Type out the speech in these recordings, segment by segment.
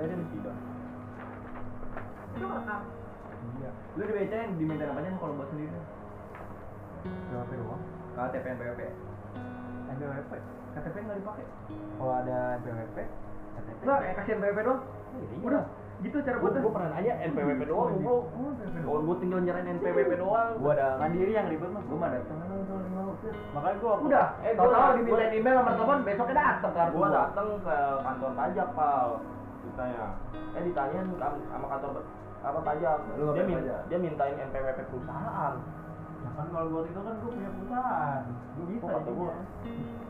bayarin tidak. Itu rekam. iya. Lu di BC yang diminta apanya kalau buat sendiri? berapa doang. KTP NPWP. NPWP KTP nggak dipakai. kalau ada NPWP KTP Enggak, kayak kasih NPWP doang. Udah, gitu cara gue buatnya. gue pernah nanya NPWP doang bro. Oh, kalau gue tinggal nyerain NPWP doang gua ada. Mandiri yang ribet mah Gua mah datang makanya gua Udah, Eh, eh tahu gua- email nomor telepon besoknya datang kan. gue datang ke kantor pajak pal ditanya eh ditanyain sama kantor apa pajak Lu dia, min- pajak? dia mintain NPWP perusahaan. Nah kan kalau gua itu kan gua punya perusahaan. Gua bisa Kok kata gua.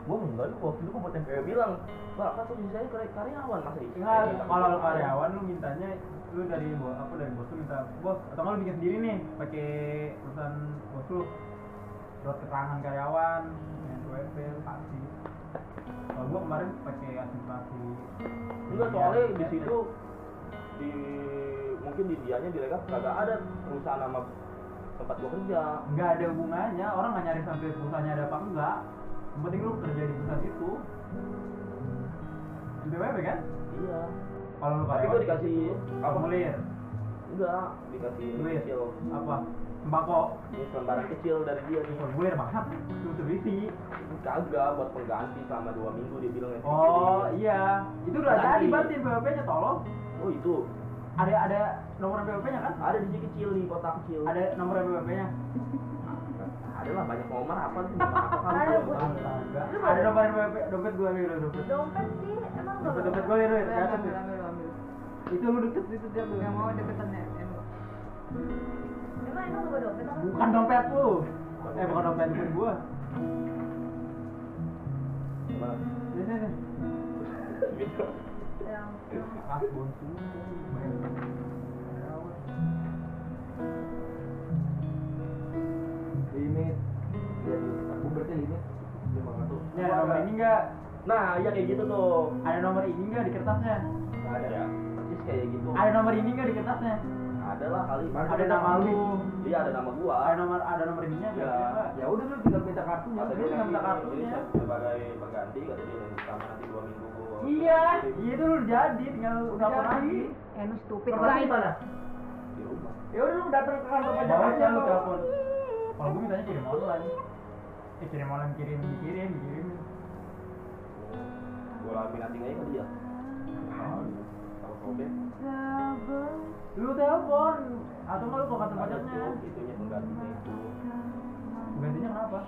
Gue enggak lu waktu itu gue buat NPWP bilang bapak tuh saya kar- karyawan masa itu Enggak, kalau lu karyawan lu mintanya lu dari bos apa dari bos lu minta bos atau nggak lu bikin sendiri nih pakai perusahaan bos lu. Surat keterangan karyawan NPWP lu kasih kalau gua kemarin pakai administrasi enggak soalnya di situ di mungkin di dianya di rekap kagak ada perusahaan nama tempat gua kerja. Nggak ada hubungannya orang nggak nyari sampai perusahaannya ada apa enggak. Yang penting lu kerja di perusahaan itu. NPWP kan? Iya. Kalau lu tapi dikasih apa? formulir. enggak dikasih duit apa sembako ini lembaran kecil dari dia nih formulir banget itu berisi kagak buat pengganti selama dua minggu dia bilang ya Oh iya, itu udah jadi berarti PWP nya tolong. oh itu Ada ada nomor PWP nya kan? ada di sini kecil nih kotak kecil Ada nomor PWP nya. ada lah banyak nomor apa sih nomor apa kan Ada. Ada nomor PWP, dompet gua nih dompet. Dompet sih, emang Dompet- dompet gue, Rui, Ambil, kelihatan ambil, tuh. ambil, ambil. Itu lu deket itu dia. Nggak mau deketannya. Bukan dompet lu. Eh bukan dompet dompet gua. Ini Ah, bonsu. Limit. Jadi aku berarti limit. Ini nomor ini enggak? nah iya kayak gitu tuh Ada nomor ini enggak di kertasnya? ada ya persis kayak gitu Ada nomor ini enggak di kertasnya? Ada lah kali Ada nama lu. iya ada nama gua Ada nomor ada nomor ininya Ya. enggak? Ya udah lu tinggal minta kartunya. kata dia nanti minta kartunya. sebagai pengganti kata dia sama nanti dua minggu gua Iya, iya itu udah jadi, tinggal udah apa lagi? Eh, lu stupid di mana? di rumah Ya udah lu datang ke kantor pajak aja lu telepon. Kalau gue mintanya kirim online. Eh kirim online kirim dikirim dikirim. gua laminating aja ke dia tahu sobek Lu telepon atau nggak lu ke kantor pajaknya? tuh itunya penggantinya itu Gantinya kenapa?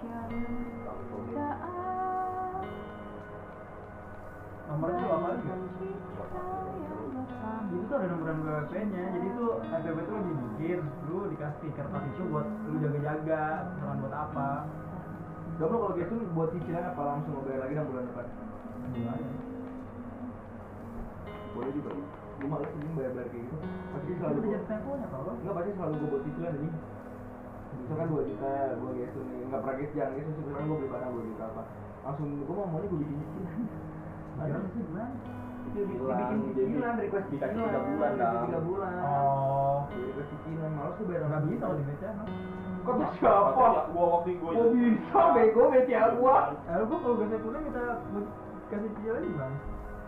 Nomornya lu apa lagi? Itu tuh ada nomor BWP-nya, jadi itu NPWP itu lu dibikin, lu dikasih kertas itu buat lu jaga-jaga, bukan buat apa? Gak bro kalau gitu buat cicilan apa langsung mau bayar lagi dan bulan depan? Boleh juga. Gue males ini bayar-bayar kayak gitu. Pasti Itu selalu gua- lo? Enggak pasti selalu gue buat cicilan ini. Misalkan 2 juta, gue gitu nih, enggak pernah gitu jangan gitu, sekarang gue beli barang 2 juta apa Langsung gue mau maunya gue bikin cicilan Ada sih Cicilan, cicilan, request dikasih tiga bulan, Dam. tiga bulan Oh, request cicilan, males tuh bayar nggak bisa kalau di BCA? Kok Kata siapa? gua waktu gua Kok bisa bego BCA gua? Eh, lu kalau gue kuliah minta buat kasih cicilan gimana?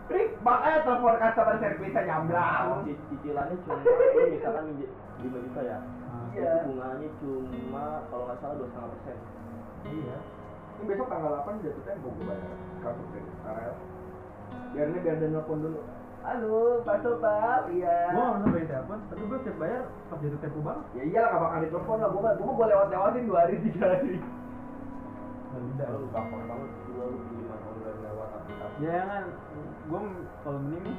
Rik, makanya telepon customer service nyamblang Ci- cicilannya cuma misalkan minjem lima juta ya Iya. bunganya cuma kalau nggak salah dua setengah persen Iya. Ini besok tanggal 8 jatuh tempo gue bayar kartu kredit Karel Biar ini biar dia nelfon dulu Halo, Pak Sopak, iya Gue nggak bayar telepon, tapi gue setiap bayar pas jatuh tempo banget. Ya iyalah gak bakal ditelepon lah, gue mah gue mau lewat-lewatin 2 hari, 3 hari Nggak bisa. lu gampang banget gua lu tahun dari lewat aplikasi Ya kan, gue kalau ini nih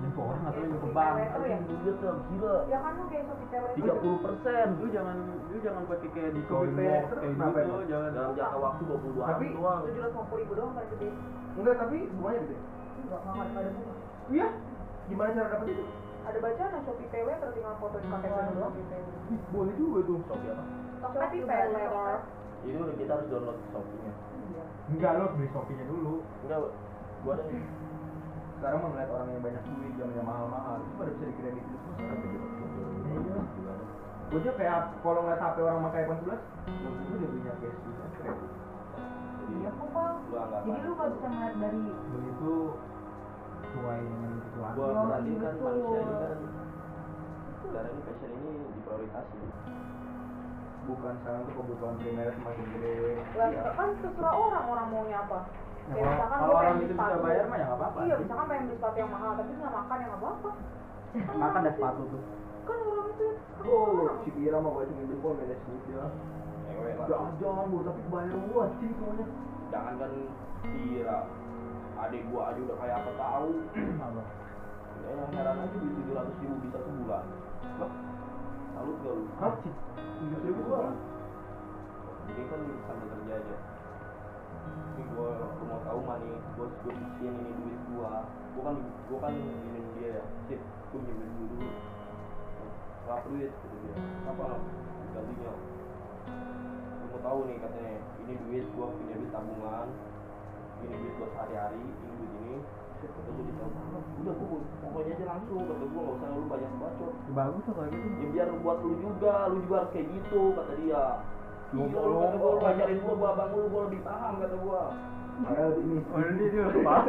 jemput orang atau jemput bank. Itu ya? Iya tuh gila Ya kan lu kayak Shopee tiga puluh persen Lu jangan, lu jangan pakai kayak di Copy paste, kayak kenapa gitu, jangan. dalam jangka waktu dua puluh dua hari Tapi- doang tujuh ratus lima puluh ribu doang paling gede. Enggak, tapi bunganya gede Enggak, nggak ada bunga. Iya, gimana cara dapet itu? Ada bacaan nah Shopee PW terus tinggal foto di KTP doang. Ih, boleh juga tuh Shopee apa Shopee PW. ini udah kita harus download Shopee-nya Iya. Enggak, lu harus beli Shopee-nya dulu. enggak gua ada nih Sekarang mau ngeliat orang yang banyak duit, yang yang mahal-mahal Itu pada bisa dikredit itu semua sekarang begitu Iya. Gue juga kayak kalau ngeliat HP orang pakai iPhone 11 Gue udah punya cash juga, kredit Iya kok bang. Jadi lu nggak bisa ngeliat dari Beli itu sesuai dengan kebutuhan gua Oh, perhatiin kan betul. manusia ini kan sekarang ini passion ini diprioritasi bukan sekarang tuh kebutuhan primer semakin gede Lah, ya. kan terserah orang orang maunya apa. Ya, Kayak kalau, misalkan kalau gua orang itu bisa bayar mah ya nggak apa-apa Iya, misalkan pengen beli sepatu yang mahal tapi nggak makan ya nggak apa-apa. makan dah sepatu tuh. Kan orang itu oh si Kira mah gue cuma beli beda sih ya. Ewe lah. jajan bro tapi bayar lu anjing semuanya. Jangan kan kira adik gua aja udah kayak apa tahu. Apa? Ya yang heran aja beli tujuh ratus ribu bisa sebulan. Loh, salut gak lu? Hah tujuh ribu gua? jadi kan sambil kerja aja ini gua lu mau tahu mah nih gua gua sisihin ini duit gua. Gua kan gua kan ini dia ya. Sip gua minjem dulu. Dulu duit gitu dia. Apa gantinya lu mau tahu nih katanya. Ini duit gua punya duit tabungan. Ini duit gua sehari-hari ini duit ini. Kata gua ditambah udah gua pokoknya aja langsung kata gua nggak usah lu banyak bacot. Bagus tuh kalau gitu. Ya biar buat lu juga lu juga harus kayak gitu kata dia Iya, gua lu ngajarin gua gua abang lu gua lebih paham kata gua Padahal ini oh ini dia udah paham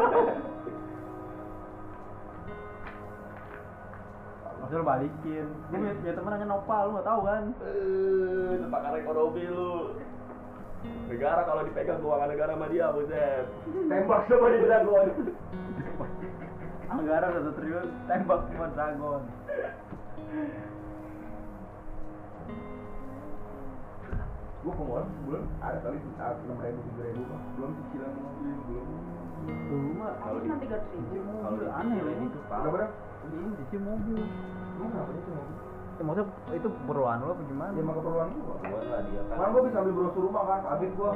Masa lu balikin Gue punya, temen namanya Nopal, lu gak tau kan eh pakar ekonomi lu negara kalau dipegang keuangan negara sama dia buset tembak sama di dragon Anggaran satu triliun, tembak cuma dragon gua pengeluaran sebulan ada kali saat enam ribu tujuh ribu mah belum cicilan mobil belum Lu mah Kalau di- kan tiga ribu. kalau di aneh itu itu udah berapa Ini di mobil lu kenapa sih mobil Ya maksudnya itu keperluan lo apa gimana? ya emang keperluan gua buat lah dia kan kan gua bisa ambil brosur rumah kan habis gua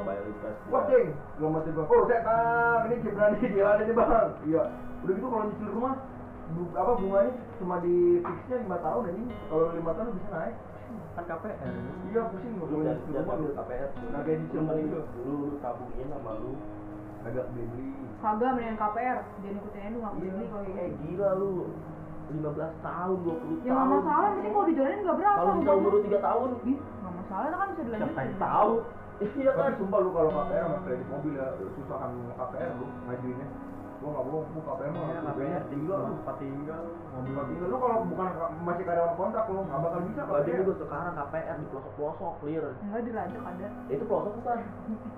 Wah cing, belum mati gua. Oh saya tang, ini Gibran nih dia ada nih bang. Iya. Udah gitu kalau nyicil rumah, bu- apa bunganya cuma di fixnya lima tahun ini. Kalau lima tahun bisa naik. Kan KPR Iya pusing nggak lu boleh jangan nyicil jangan rumah ambil lu. KPR Nah, kayak nyicil Lu mending mobil. lu lu tabungin sama lu Agak beli. Kagak mendingan KPR. Dia ngikutin aja nggak beli kalau kayak eh gitu. gila lu 15 tahun 20 tahun Ya nggak masalah, penting kalau dijalanin nggak berapa. kalau bisa umur lu 3 tahun Ih, nggak masalah kan bisa dilanjutin. Siapa yang tahu? iya kan Tapi sumpah lu kalau KPR sama kredit mobil ya susah kan KPR lu ngajuinnya. Gua nggak bohong, gua KPR mah Ya, KPR tinggal tempat tinggal, Tempat tinggal lu kalau bukan masih karyawan kontrak lu nggak bakal bisa Berarti KPR. juga sekarang KPR di pelosok-pelosok clear Enggak dilacak ada. Ya, itu pelosok bukan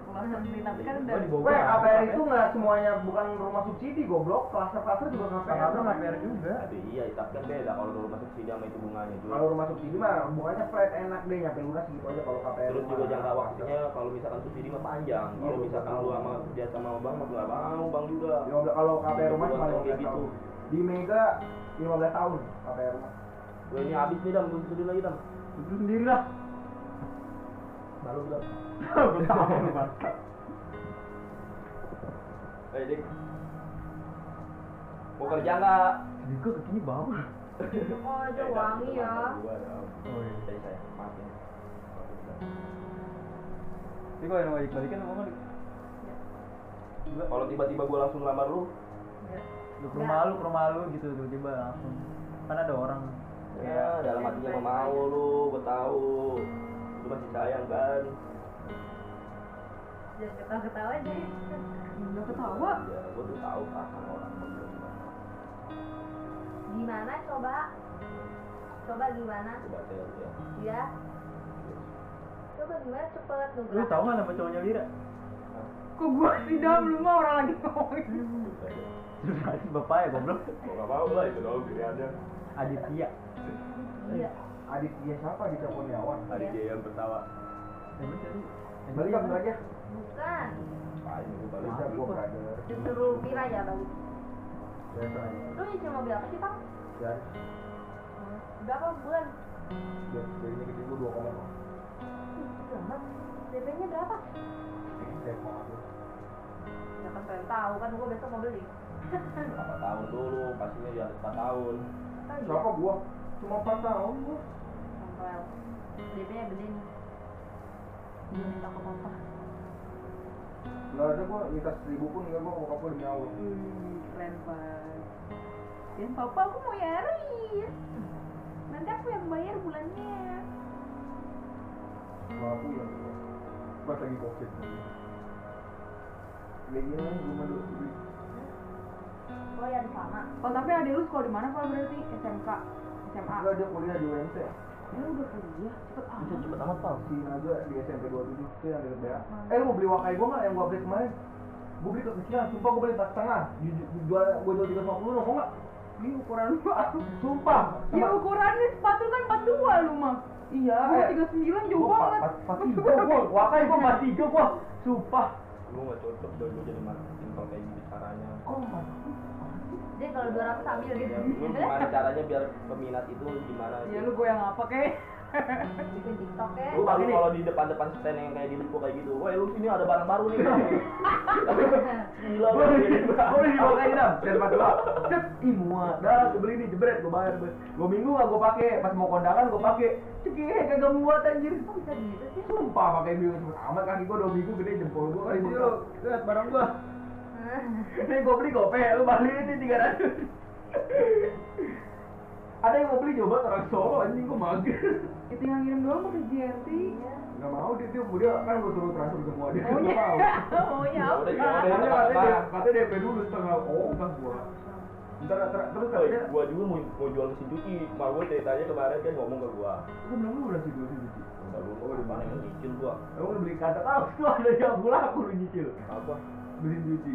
Pelosok nih, tapi kan udah. di. Weh, KPR itu nggak semuanya bukan rumah subsidi goblok, klaster-klaster juga KPR. Kalau KPR juga iya tapi kan beda kalau lu masuk sini sama itu bunganya juga Kalau rumah subsidi mah bunganya flat enak deh nyampe lunas gitu aja kalau KPR. terus juga jangka waktunya kalau misalkan subsidi mah panjang kalau Iya, misalkan lu sama kerja sama bang mah nggak mau bang juga 15 kalau KPR rumah cuma Kayak 15 gitu. tahun. Di Mega 15 tahun KPR rumah. gue ini habis nih dam gue sedih lagi dam Itu sendiri lah baru dam Gue tahu lu bangsa eh dik mau kerja nggak Diko kekini bau Oh, aja wangi ya. Oh iya Dari saya, maaf ya. Tapi kalau yang balik-balikan mau nggak? Gua Kalau tiba-tiba gue langsung lamar lu, Ya. lu ke rumah lu, ke rumah lu gitu tiba-tiba langsung Kan ada orang ya dalam hatinya mah mau lu, gue tahu. Lu masih sayang kan? Jangan ketawa-ketawa aja. Enggak ketawa. Ya, gue tuh tahu perasaan orang gimana. Coba? Coba gimana? Coba ya. Ya. Coba gimana cepet lu Lu tau nggak nama cowoknya Lira? Kok gua sih dam lu mah orang lagi ngomongin. Bapak ya goblok Mau gak mau lah itu dong pilihannya. Aditya Iya. Aditya siapa di Kurniawan? Aditya yang pertama. Ya bener tadi Balik kan aja. Bukan. Ini gue balik. Gua brother. Disuruh Mira ya aja. Lu nyicil mobil apa sih, Bang? Ya, Berapa bulan? ya, jadinya gitu gua 2 koma. Berapa? DP-nya berapa? Ambil. Ya kan pengen tahu kan gua besok mau beli. Berapa tahun dulu? Pastinya di atas 4 tahun. Iya. Siapa gua? Cuma 4 tahun gua. Sampel. DP-nya gede nih. Dia minta ke papa. Nggak ada gua minta 1000 pun enggak gua bokap gua demi Allah. Hmm, keren banget. Dan papa aku mau yaris. Nanti aku yang bayar bulannya. Mau aku ya. Pas lagi covid. Dulu. Oh ya di sana. Kalau tapi adik lu sekolah di mana kalau berarti SMK, SMA? Enggak dia kuliah di UMC. Ya udah kuliah, cepet Bisa amat. cepet amat pal. Si aja di SMP 27 itu yang deket BA. Eh lu mau beli wakai gua nggak yang gua beli kemarin? Gua beli kekecilan, sumpah gua beli tas setengah. Ju- Jual gua jual 350 lu mau nggak? Ini ukuran lu? Sumpah. Ya ukurannya sepatu kan 42 lu mah. Iya. Gua eh. 39 jauh Gua banget. pas tiga gua, wakai gua pas tiga gua. Sumpah. Gue gak cocok dan gue jadi marketing kalau kayak gitu caranya. Mas? Jadi kalau 200 ambil gitu. Ya, lu gimana caranya biar peminat itu gimana? Ya lu goyang apa kek? Bikin TikTok ya. Lu Ini. kalau di depan-depan stand yang kayak di Lipo kayak gitu, wah lu sini ada barang baru nih. Gila lu. Gua beli gua beli di wakai dah. Dan pas cet, ih muat. Dah gua beli nih jebret gua bayar. Gua Gua minggu nggak gua pakai, pas mau kondangan gua pakai. Cekih kagak muat anjir. Kok bisa gitu sih? Sumpah pakai minggu cepet amat kaki gua dua minggu gede jempol gua kali ini lu lihat barang gua. Ini gua beli gope, lu balik ini tiga ratus. Ada yang mau beli coba orang Solo anjing gua mager. Itu yang ngirim doang pakai JRT. Gak mau dia dia dia kan gua suruh transfer semua dia Oh iya. mau. Oh iya. Ya udah, ya udah. Katanya katanya DP dulu setengah oh enggak gua. Ntar ter- terus katanya gua juga mau, mau jual mesin cuci, mak gua ceritanya kemarin kan ngomong ke gua. gua belum lu udah sih dulu sih. Enggak lu, oh, mana yang nyicil gua. Emang udah beli kata kaos tuh ada yang gula aku lu nyicil. Apa? Beli cuci.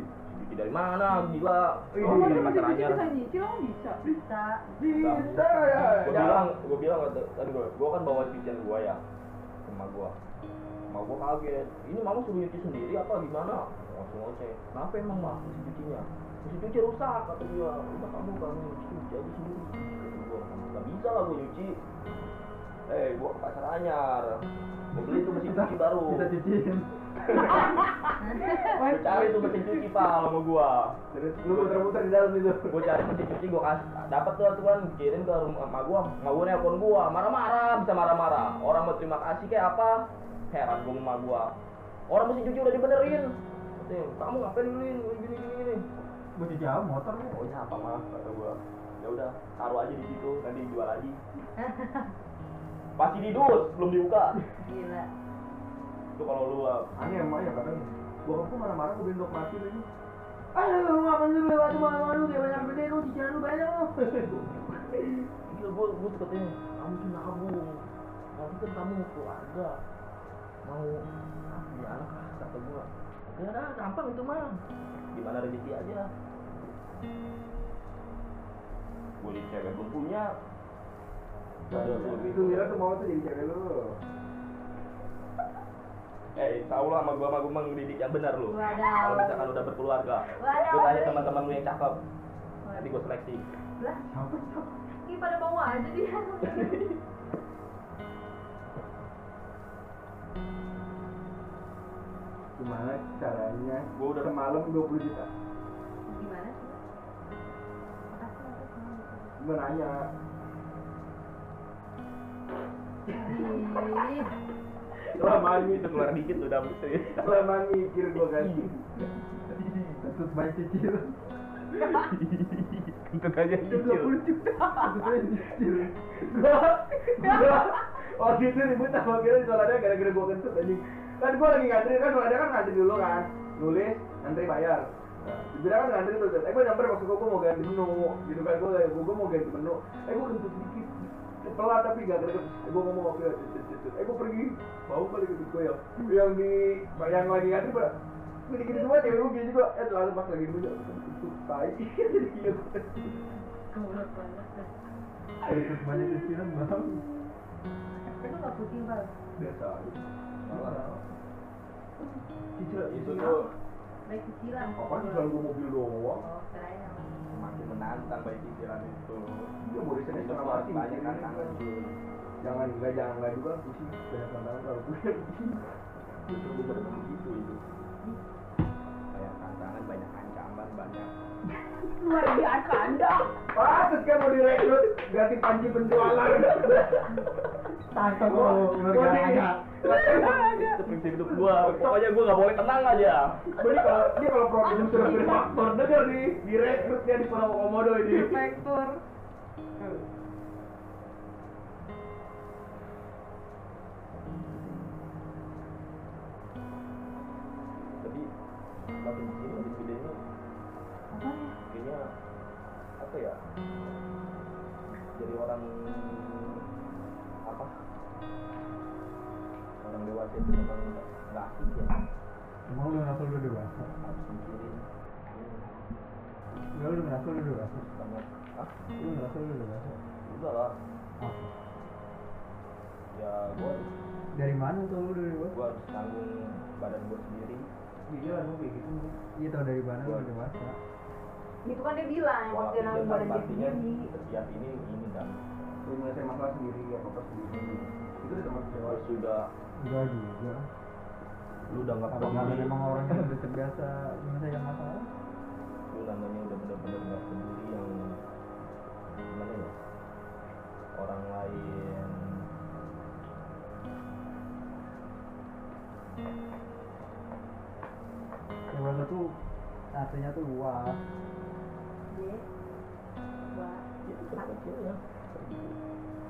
Cuci dari mana? Gila. Oh, Oh, dari pasar bisa anyar. bisa nyicil emang bisa. Bisa. Bisa ya. Gua Ya. bilang, gua bilang tadi gua, gua kan bawa cucian gua ya. Sama gua. Sama gua kaget. Ini mama suruh nyuci sendiri apa gimana? Langsung ngoceh. Kenapa emang mah mesin cucinya? Mesin cuci rusak kata dia. Udah kamu kamu nyuci cuci aja sendiri. Kata gua, Gak bisa lah gua nyuci. Eh, gua ke pasar anyar. Gua beli tuh mesin cuci baru. Kita cuciin. Gua cari tuh mesin cuci pal sama gua. Terus lu muter-muter di dalam itu. gue cari mesin cuci gue kasih dapat tuh tuan kirim ke rumah emak gue emak gue nelpon gue marah-marah bisa marah-marah. Orang mau terima kasih kayak apa? Heran gue emak gue orang mesin cuci udah dibenerin. Kamu ngapain dulu ini gini gini gini? Gua cuci apa motor lu? oh apa mah kata gue ya udah taruh aja di situ nanti dijual lagi. Pasti didus belum dibuka. Gila. Itu kalau lu uh, Aneh emang ya kadang. Bokapku marah-marah gue beli mati lagi. Ayo lu ngapain sih lewat malu-malu kayak banyak gede lu cicilan lu banyak lu. gila gue gue katanya kamu tuh nabung nanti kan kamu keluarga mau ah, punya anak ah, kata gue oke dah gampang itu mah gimana rezeki aja di cewek belum punya Ada tuh Itu Mira tuh mau tuh jadi cewek lu. Eh insya Allah sama gue sama gue mendidik yang benar lu kalau misalkan udah berkeluarga Wadaw. gue tanya teman-teman lu yang cakep nanti gue seleksi Lah, ini pada mau aja dia. Gimana caranya? Gua udah- semalam 20 juta. Gimana sih? Gue nanya. Lama itu keluar dikit udah serius Lama mikir gue kan. Terus banyak cicil. untuk aja Itu 20 juta. Terus aja cicil. Gua gua waktu itu ribut sama kira soalnya gara-gara gue kentut anjing. Kan gue lagi ngantri kan soalnya kan ngantri dulu kan. Nulis, ngantri bayar. Dibilang kan ngantri tuh, eh gue nyamper maksud gue gue mau ganti menu gitu kan gue gue mau ganti menu, eh gue kentut dikit pelan tapi gak greget eh gue ngomong oke eh gue pergi. Mau kali ke gue ya. Yang di yang lagi ngantri pada gini gini semua cewek gue gini juga. Eh lalu pas lagi dulu itu tai. Jadi iya banget dah. Terus banyak cicilan bang. Itu nggak putih bang. biasa aja. Malah. Itu tuh. Baik cicilan. apa sih kalau gue mobil doang? Oh, menantang baik pikiran itu. Itu mati banyak tantangan cuy jangan enggak jangan enggak juga. Pusing banyak tantangan kalau pusing bener gitu itu banyak tantangan banyak ancaman banyak. Luar biasa Anda. Patut kan mau direkrut ganti panji penjualan. Tangkap lu, keluarga kaya. itu prinsip hidup gua pokoknya gua nggak boleh tenang aja Jadi kalau dia kalau produser faktor denger nih direkrutnya di Pulau Komodo ini. Inspektur. Lu ngerasa lu dewasa? harus mikirin Enggak lu ngerasa lu dewasa? sama ah Lu ngerasa lu dewasa? udah lah Apa? ya gua harus Dari mana tuh lu udah dewasa? gua harus tanggung badan gua sendiri iya lu kayak gitu Iya tau dari mana lu dewasa? Itu kan dia bilang waktu dia nanggung badan dia sendiri. setiap ini ini kan lu menyelesaikan masalah sendiri apa apa sendiri itu udah termasuk dewasa sudah Enggak juga lu udah nggak Apa karena peduli memang orang yang udah terbiasa menyelesaikan masalah? lu namanya udah bener-bener nggak peduli yang gimana ya? Orang lain. Dewasa tuh artinya tuh luas. Dia, wah, itu kecil ya.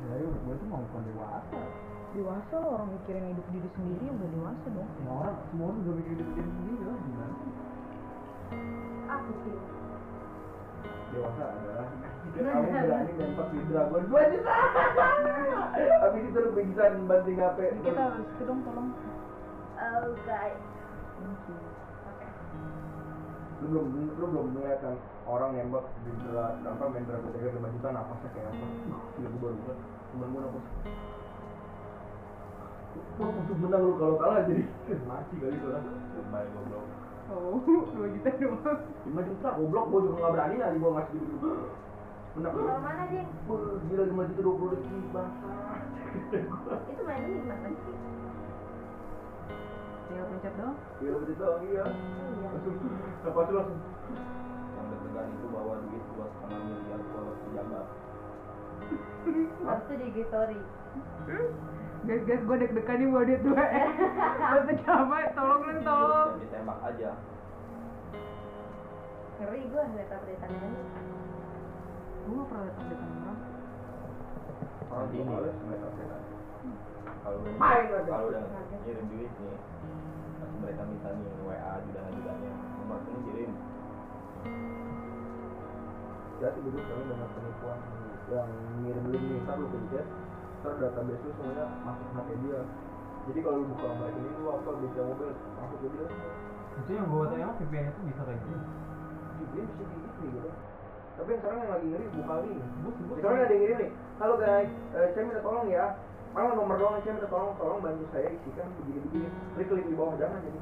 Jadi menurut gue tuh mau bukan dewasa Dewasa lo orang mikirin hidup diri sendiri udah dewasa dong. Ya orang, semua orang juga mikir hidup diri sendiri lah gimana? aku sih. dewasa adalah kamu berani nembak di dragon 2 juta habis itu lu bisa banting HP Kita harus itu dong tolong. Oh, guys. Oke. lu belum lu belum melihat kan orang nembak di dra apa main dragon tiger 5 juta napasnya kayak apa gila gue baru buat temen gue napas Wah, untuk menang lu kalau kalah jadi mati kali itu orang lumayan goblok Oh, dua juta doang. 5 juta goblok gue juga gak berani lah gue ngasih gitu menang Kalau mana dia? Wah, gila 5 juta 20 detik bangsa Itu mainnya gimana sih? Tinggal pencet doang. Betul doang iya. Iya. Langsung lepas itu langsung. yang deg-degan itu bawa duit dua setengah miliar gua harus pejabat Waktu di Gitori. Guys, guys, gue deg-degan nih buat dia tuh. Buat pejabat, tolong dong, tolong. ditembak aja Ngeri gue ngeliat update-annya ini. Gue gak pernah liat update orang. Orang Ini. ngeliat update-an. kalau aja. kalau udah ngirim duit nih pasti mereka minta nih WA ajudan ajudannya nomor ini kirim Jadi dulu sekarang banyak penipuan yang ngirim link nih, lu pencet, ntar database lu semuanya masuk HP dia. Jadi kalau lu buka nomor ini lu apa bisa mobil masuk ke dia. Itu yang gue tanya emang VPN itu bisa kayak gitu Dia bisa kayak gitu gitu. Tapi yang sekarang yang lagi ngiri buka link. Sekarang ada yang ngirim nih. Halo guys, eh, saya minta tolong ya. Malah nomor doang saya minta tolong, tolong bantu saya isikan begini-begini. Klik link di bawah jangan jadi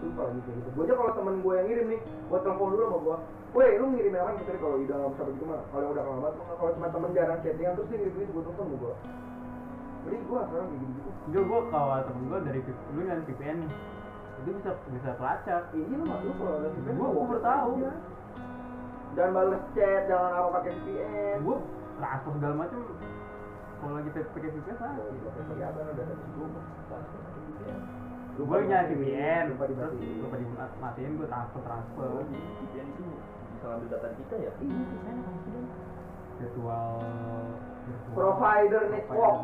Lupa lagi kayak gitu. Gue aja kalau temen gue yang ngirim nih, gue telepon dulu sama gue. Weh, lu ngirim apa gitu kalau udah nggak bisa begitu mah. Kalau udah kelamaan, kalau cuma temen jarang chattingan terus dia ngirim gitu, gue telepon gue. Jadi gue sekarang kayak gitu-gitu. Juga gue kalau temen gue dari V- lu nyari VPN nih itu bisa bisa pelacak Iya lu mah lu kalau VPN, lu gua baru tahu. Jangan bales chat, jangan apa pakai VPN. gue transfer segala macam kalau lagi pakai VPN Oh, iya, pakai kelihatan udah ada di gue nyari VPN Lupa terus dimatiin. lupa dimatiin gue transfer transfer. Oh VPN itu bisa ngambil data kita ya? Iya, VPN dong? virtual Provider network.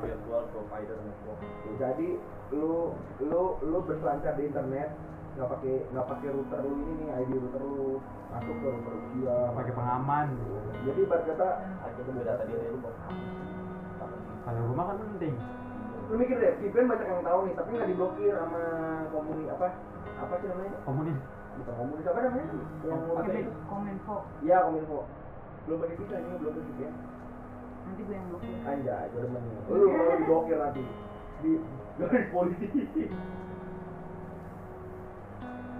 virtual provider network. Jadi lu lu lu berselancar di internet nggak pakai nggak pakai router lu ini nih ID router lu masuk ke router dia pakai pengaman. Jadi ibarat kata dari lu kok kalau rumah kan penting lu mikir deh VPN banyak yang tahu nih tapi nggak diblokir sama komuni apa? Apa sih namanya? Komunis. Bukan komuni apa namanya? Yang itu? Kominfo. ya kominfo. Belum pakai visa ini belum pakai VPN Nanti gue yang blokir. anjay gue demen lu kalau diblokir nanti. Di garis polisi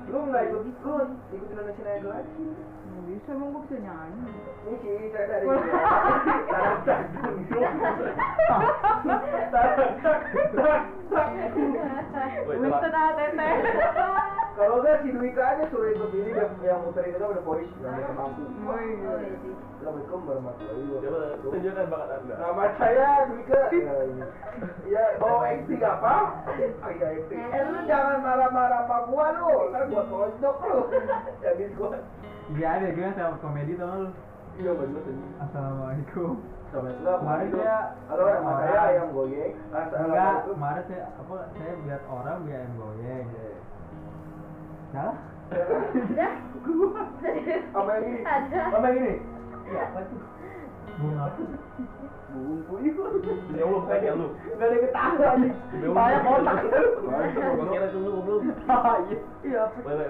lu nggak ikut lu ikut Indonesia Idol sih Nggak bisa, emang gue bisa nyanyi. Ini sih saya dari Tarang tak Tarang tak tak tak Kalau enggak si Dwika aja suruh ikut ini yang, yang muter itu udah voice yang dia mampu. Oh iya. Iya sih. Assalamualaikum warahmatullahi wabarakatuh. tunjukkan bakat anda Nama saya Dwika. Ya. Ya, bawa acting apa? Iya acting. Eh lu jangan marah-marah sama gua lu. Ntar gua tonjok lu. Habis gua. iya ada gue sama komedi tau nggak lu Iya bagus ini. assalamualaikum. Kemarin saya Halo nama orang- saya ayam goyeng. enggak kemarin saya apa saya lihat orang biar yang goyeng Apa yang ini? Ada. Apa yang ini? Iya, apa tuh? ya lu. ada ketawa nih banyak Gua kira belum. iya iya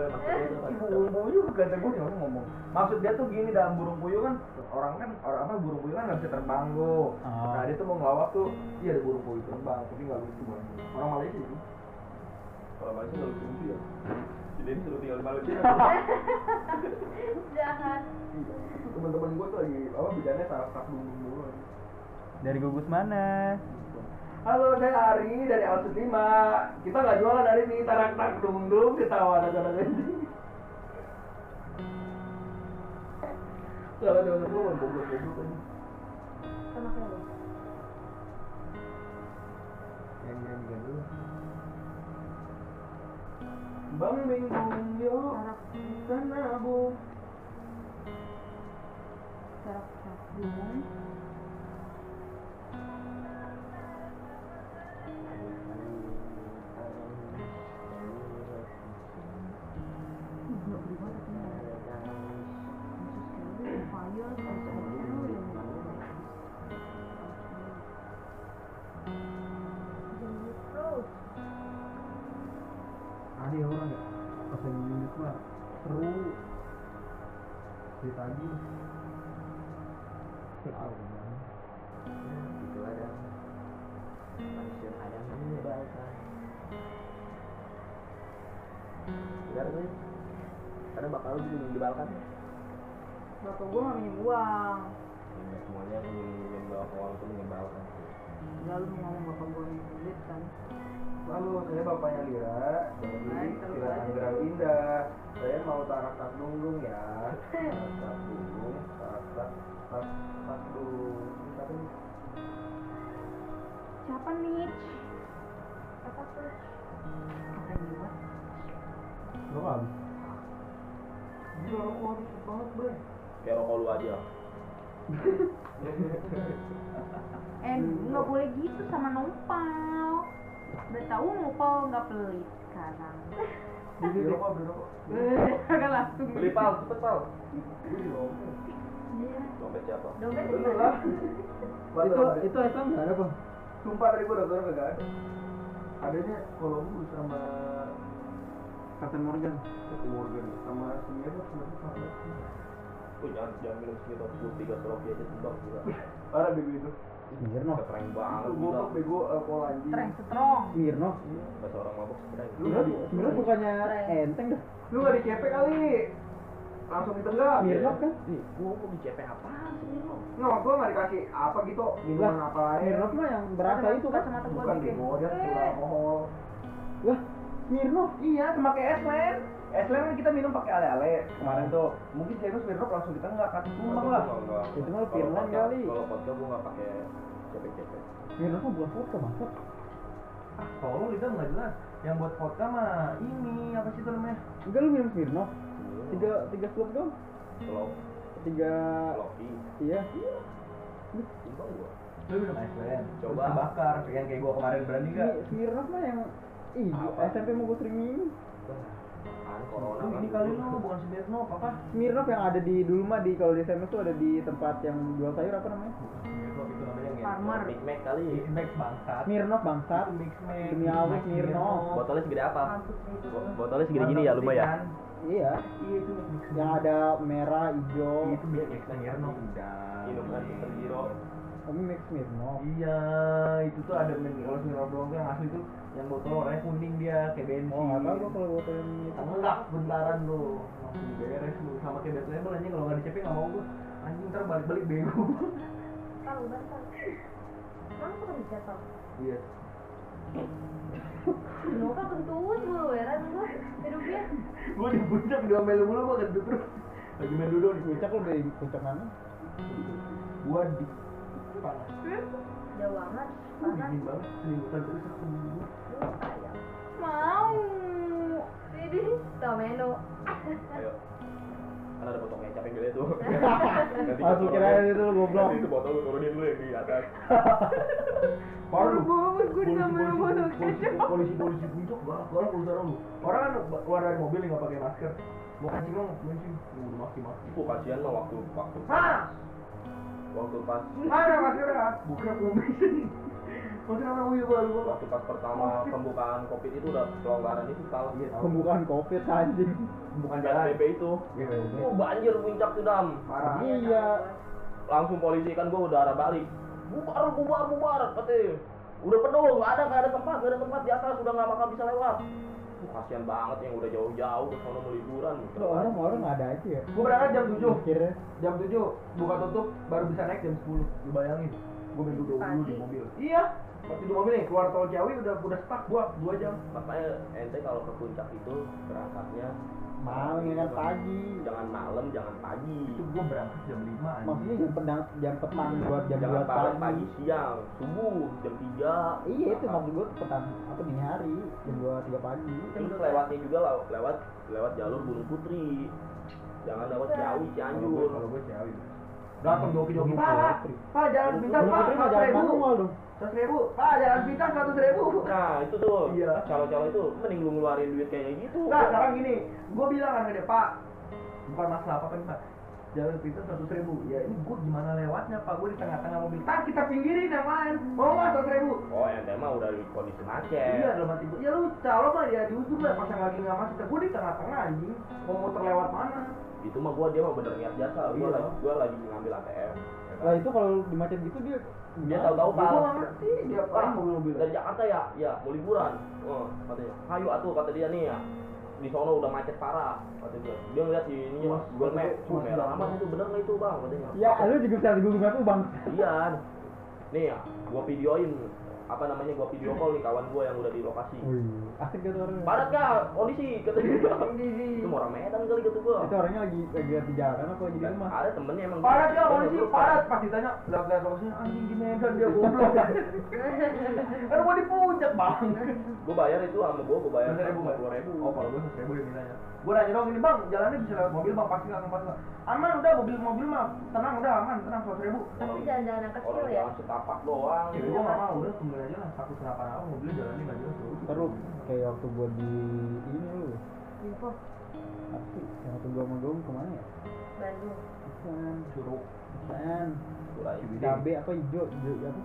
itu apa? burung puyuh kata gue nih orang ngomong maksud dia tuh gini dalam burung puyuh kan orang kan orang apa burung puyuh kan nggak bisa terbang tuh Oh. nah dia tuh mau ngelawak tuh iya ada burung puyuh terbang tapi nggak lucu banget orang Malaysia sih Kalau Malaysia nggak lucu ya. Jadi ini suruh tinggal di Malaysia. Jahat. teman-teman gue tuh lagi apa bidangnya sarap sarap dulu dulu Dari gugus mana? Halo, saya Ari dari Alsut 5 Kita nggak jualan hari ini, tarak tak dung dung ketawa anak anak ini Kalau ada orang gue goblok aja Sama kayak yang yang dulu Bang Bing Bung Yo Sarap. Sana Cerita lagi. Itu ada manusia ada menyebalkan. Benar tuh. Karena bakal lu juga menyebalkan. Bapak gua nggak minjem uang. Ya, semuanya menyebalkan uang itu menyebalkan. Lalu lu ngomong bapak gua kan. Lalu saya bapaknya Lira dari Lira. Tangerang Indah Saya mau tarak tak dung ya Tarak tak dung Tarak tak tak tak dung Siapa nih? Apa tuh? Yang gua? Lo kan? Gila rokok habis banget bre Kayak rokok lu aja. Eh, nggak boleh gitu sama numpal. Udah tahu numpal nggak pelit sekarang. Beli rokok beli rokok Kagak langsung. Beli pal, cepet pal. Beli rokok Iya. Dompet siapa? Dompet mana? lah Itu itu itu nggak ada bang. Sumpah dari gua dokter kagak ada Adanya Columbus sama Captain Morgan. Satu Morgan sama Smirnoff sama Smirnoff. Tuh jangan jangan minum segitu putih gas rocky aja sumbang juga. Parah bego Smirnoff. Keren banget goblok bego alkohol anjing Streng strong. Smirnoff. Bahasa orang mabuk keren. Lu nggak di Smirnoff bukannya enteng dah. Lu nggak dicepek kali Langsung ditenggak Smirnoff kan? Nih, gua mau di CP apaan sih ini lo? Nggak, gua nggak dikasih apa gitu Minuman apa aja Smirnoff mah yang berasa itu kan? Kacamata gua Bukan bikin. bego, dia kecil alkohol Wah, Smirnoff. Iya, sama kayak Eslen Eslen kan kita minum pakai ale-ale Kemarin tuh Mungkin saya Smirnoff langsung ditenggak kan Tumbang lah Itu mah Finland kali. Kalau vodka gua nggak pakai CP-CP. Smirnoff mah buah vodka maksud. Ah, tolong itu nggak jelas Yang buat vodka mah ini, apa sih itu namanya? Enggak lu minum Smirnoff. Tiga tiga slop dong. Kalau Tiga Loki, iya. gua. Lu minum Eslen Coba. Terus bakar, yang kayak gua kemarin berani nggak? Smi- Smirnoff mah yang Ih? SMP mau gue sering minum. Kan kan. ini kali lu, bukan Smirnoff, apa? Smirnoff yang ada di dulu mah di kalau di SMS tuh ada di tempat yang jual sayur apa namanya? Smirnoff itu namanya yang Farmer. Big Mac kali. Mix Max bangsat Smirnoff bangsat. Mix Max Demi Allah, Smirnoff. Botolnya segede apa? Mampus deh itu. Bo- Botolnya segede gini ya lu mah ya? Iya. Iya itu Yang ada merah, hijau. Itu Mix Max Smirnoff Minum kan Zero. Kami mix Smirnoff. Iya, itu tuh ada men kalau Smirnoff doang tuh yang asli tuh yang botol warnanya kuning dia kayak bensin. Oh, nggak tahu gua kalau botol yang itu. Enggak, bentaran lu. Langsung beres lu sama kayak Bad Label anjing kalau nggak dicepet nggak mau gua. Anjing ntar balik-balik bego. Tahu bantal. Emang suka bisa tau? Iya. Nuka kentut mulu heran gua hidupnya. Gua di puncak diomelin mulu gua kentut terus. Lagi main dulu di Puncak lu dari puncak mana? Gua di panas. Jauh banget. Panas. dingin banget, selimutan terus aku. Mau. Jadi, tau menu. Ayo. Kan ada botol kecap yang gede tuh. Nanti Langsung kira itu lu goblok. Itu botol turunin dulu yang di atas. Bagus gue Polisi- sama polisi- botol polisi- kecap. Polisi-polisi puncak galak galak urusan lu. Orang kan keluar dari mobil nggak pakai masker. Mau kencing lo kencing, udah maki maki. Itu kasihan mah waktu waktu Hah? Waktu pas Mana maskernya? Bukan kumis ini. Masker apa wih baru gua. waktu pas pertama pembukaan covid itu udah pelonggaran itu tahu Iya, tahu. Pembukaan covid anjing. Bukan jalan. PSBB itu Iya, iya. oh banjir puncak tuh dam Parah. Iya. langsung polisi kan gua udah arah balik bubar bubar bubar katanya udah penuh nggak ada nggak ada tempat nggak ada tempat di atas udah nggak bakal bisa lewat Wah, kasihan banget yang udah jauh-jauh ke sana mau liburan Lo orang-orang nggak ada aja ya. Gua berangkat jam 7. Mikirnya. Jam 7 buka tutup baru bisa naik jam 10. Lu bayangin. Gua main duduk dulu di mobil. Iya. Waktu di mobil nih keluar tol Ciawi udah udah stuck gua 2 jam. makanya ente kalau ke puncak itu berangkatnya Malam ini kan pagi. jangan malam jangan pagi Itu gua berangkat jam 5 anjing. Maksudnya jam pedang jam petang buat jam jangan dua pagi. pagi siang subuh jam 3 Iya itu maksud gue petang apa dini hari jam dua tiga pagi. terus lewatnya juga lew- lewat lewat jalur Gunung Putri jangan lewat Ciawi Cianjur gua kalau gua Ciawi. Datang joki-joki. Pak. Pak jalan pintas Pak, Putri mah 100 jalan ribu. 100 ribu. Pak jalan pintas 100 ribu. nah itu tuh Iya. calo-calo itu mending lu ngeluarin duit kayak gitu Nah sekarang gini, gua bilang kan ke dia Pak, bukan masalah apa kan Pak. Jalan pintas 100 ribu. Ya ini gua gimana lewatnya Pak? Gua di tengah-tengah mobil. Tak kita pinggirin yang lain. Mau nggak 100 ribu? oh ente mah udah di kondisi macet Iya dalam hati gua. Ya lu calon mah ya di ujung lah pas yang lagi nggak masuk. Gua di tengah-tengah anjing. Mau muter lewat mana? Itu mah gua dia mah bener niat jasa gua Iya. lagi gua lagi ngambil ATM Lah itu kalau di macet gitu dia dia tahu-tahu Gua pak ngerti. Dia Pak, paling mobil-mobil. dari Jakarta ya? Ya mau liburan. Oh. Katanya ayo atuh kata dia nih ya. Di sono udah macet parah kata dia. Dia ngeliat di ininya Wah, Google Map wah merah amat itu bener nggak itu bang? Katanya. Ya, lu juga di Google Map bang. iya. Nih ya gua videoin apa namanya gua video call nih kawan gua yang udah di lokasi Wih, asik gitu orangnya. padat kah kondisi kata dia itu mau orang Medan kali kata gua Itu orangnya lagi lagi di jalan apa lagi di rumah? ada temennya emang Padat ya kondisi padat pas ditanya lihat-lihat lokasinya anjing di Medan dia goblok. kan gua di puncak bang. gua bayar itu sama gua gua bayar Seratus ribu lima puluh ribu Oh kalau gua seratus ribu dia mintanya. Gua nanya dong ini bang jalannya bisa lewat mobil bang pasti nggak pasti nggak. Aman udah mobil mobil mah tenang udah aman tenang seratus ribu. Tapi jalan-jalan kecil ya. jalan setapak doang Ya gua nggak mau udah tungguin aja lah takut kenapa napa mobilnya jalannya nggak jelas. Terus kayak waktu gua di ini lu. Info Apa sih? Yang waktu gua sama Gong ke mana ya? Bandung. Bukan. Curug. Bukan. Cabe apa hijau? Hijau apa?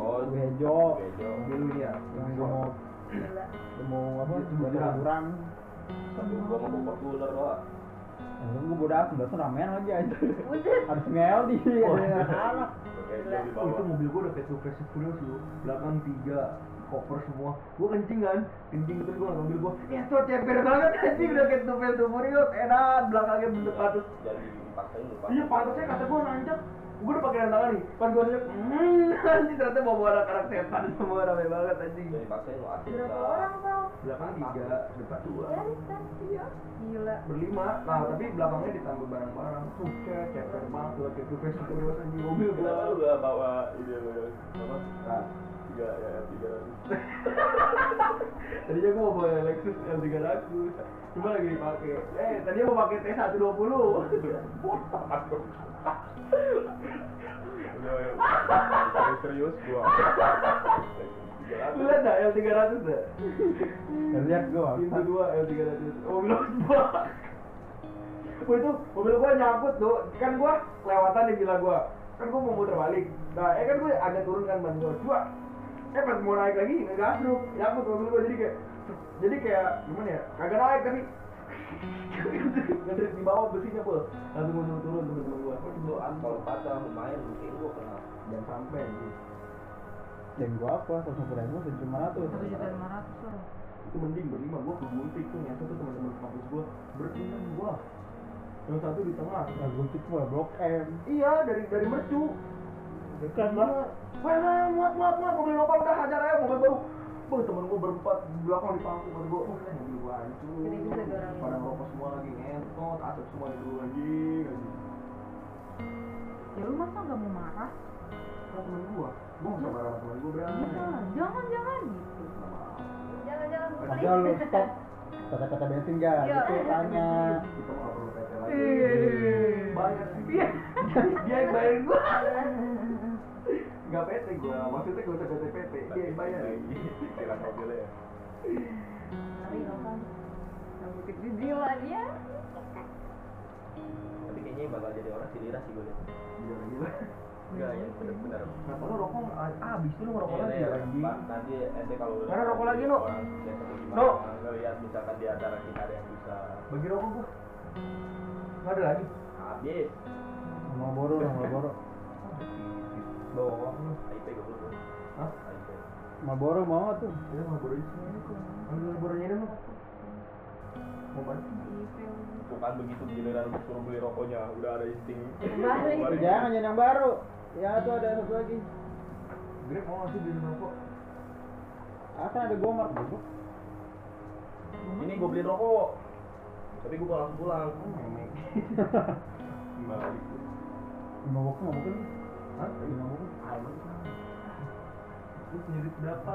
Oh, hijau. Bejo. mobil lu ya. Yang gua mau gua mau apa? Liburan. liburan. Tapi gua mau bawa Fortuner doang. Ya, gua bodo amat, datang ramean lagi aja. Ada smell di Oh. anak. Oh, itu mobil gua udah kayak Super Furious lu. Belakang tiga koper semua. Gua kencing kan, kencing terus gua ngambil gua. Ya tuh ceper banget anjing udah kayak Super Furious. Enak belakangnya bentuk patus. Jadi dipaksain lupa. Iya pantasnya kata gua nanjak. Pakai tangan nih. Pas gua nanjak, hmm, anjing ternyata bawa bawa anak-anak setan semua rame banget anjing. Jadi dipaksain lu asik Berapa orang bang? Belakang tiga, depan dua. Ya kan? Iya. Gila. Berlima, nah tapi belakangnya ditambah barang-barang. Suket, ceper banget tuh kayak Furious anjing mobil Kenapa lu gua. gak bawa ini apa? Tiga ya ratus. Tadinya gua mau bawa Lexus L300 Cuma lagi dipakai Eh, tadinya mau pakai T120 Udah ya. Serius gua. Lu liat dah L300 dah? Lihat gua. Pintu 2 L300 Mobil gua Wah itu mobil gua nyangkut tuh Kan gua lewatan di villa gua Kan gua mau muter balik Nah, eh kan gua agak turun kan ban gua Dua Eh pas mau naik lagi ngegasruk Nyangkut mobil gua jadi kayak Jadi kayak gimana ya Kagak naik tapi Ngedrit di bawah besinya bol Langsung turun turun temen-temen gua Gua dulu aspal patah lumayan mungkin gua kena. Jangan sampai. Dan gua apa? Satu ribu, satu lima ratus. Satu juta lima ratus lah. itu mending berlima gua ke Gultik tuh nyata tuh teman-teman kampus gua berenam gua yang satu di tengah Nah, guntik gua blok M. iya dari dari mercu Gila. wah nah, muat muat muat. Mobil nopal udah hajar aja mobil baru Wah, temen gua berempat di belakang di pangku kan gua, wah mobil gua hancur Gede juga tuh orangnya. pada ngerokok semua lagi ngentot, asap semua di dulu anjing anjing Ya lu masa nggak mau marah? Kan temen gua, gua nggak sama sama temen gua berani Jangan, jangan, jangan gitu. Jangan-jangan gue Ada lu stop. Kata-kata bensin gak? Iya. Itu tanya. kita mah nggak perlu PT lagi bayar sih. Dia dia yang bayarin gua nggak PT gua maksudnya gak usah PT PT dia yang bayar Tilang mobilnya ya. Hari nonton. Rambut gila dia. Tapi kayaknya bakal jadi orang si Lira sih gua liat. gila gila enggak ya benar-benar Kenapa lu rokok ah, habis tuh lu ngerokok Iya, lagi iya, anjing. Nanti ente kalau udah Mana rokok lagi, gimana Nu? ngelihat misalkan di antara kita ada yang bisa Bagi rokok gua. Enggak ada lagi. habis Marlboro Marlboro Doang. IP dulu Hah? IP Marlboro mau tuh Ya mau sini kok. Ambil bornya dong. Mau balik. tuh kan begitu giliran suruh beli rokoknya udah ada insting Balik. Balik. jangan jangan yang baru ya tuh ada satu lagi Grab mau ngasih beli rokok. ah kan ada gomar gitu ini gue beli rokok tapi gue langsung pulang Memek. balik lima buku lima lima buku Lu berapa?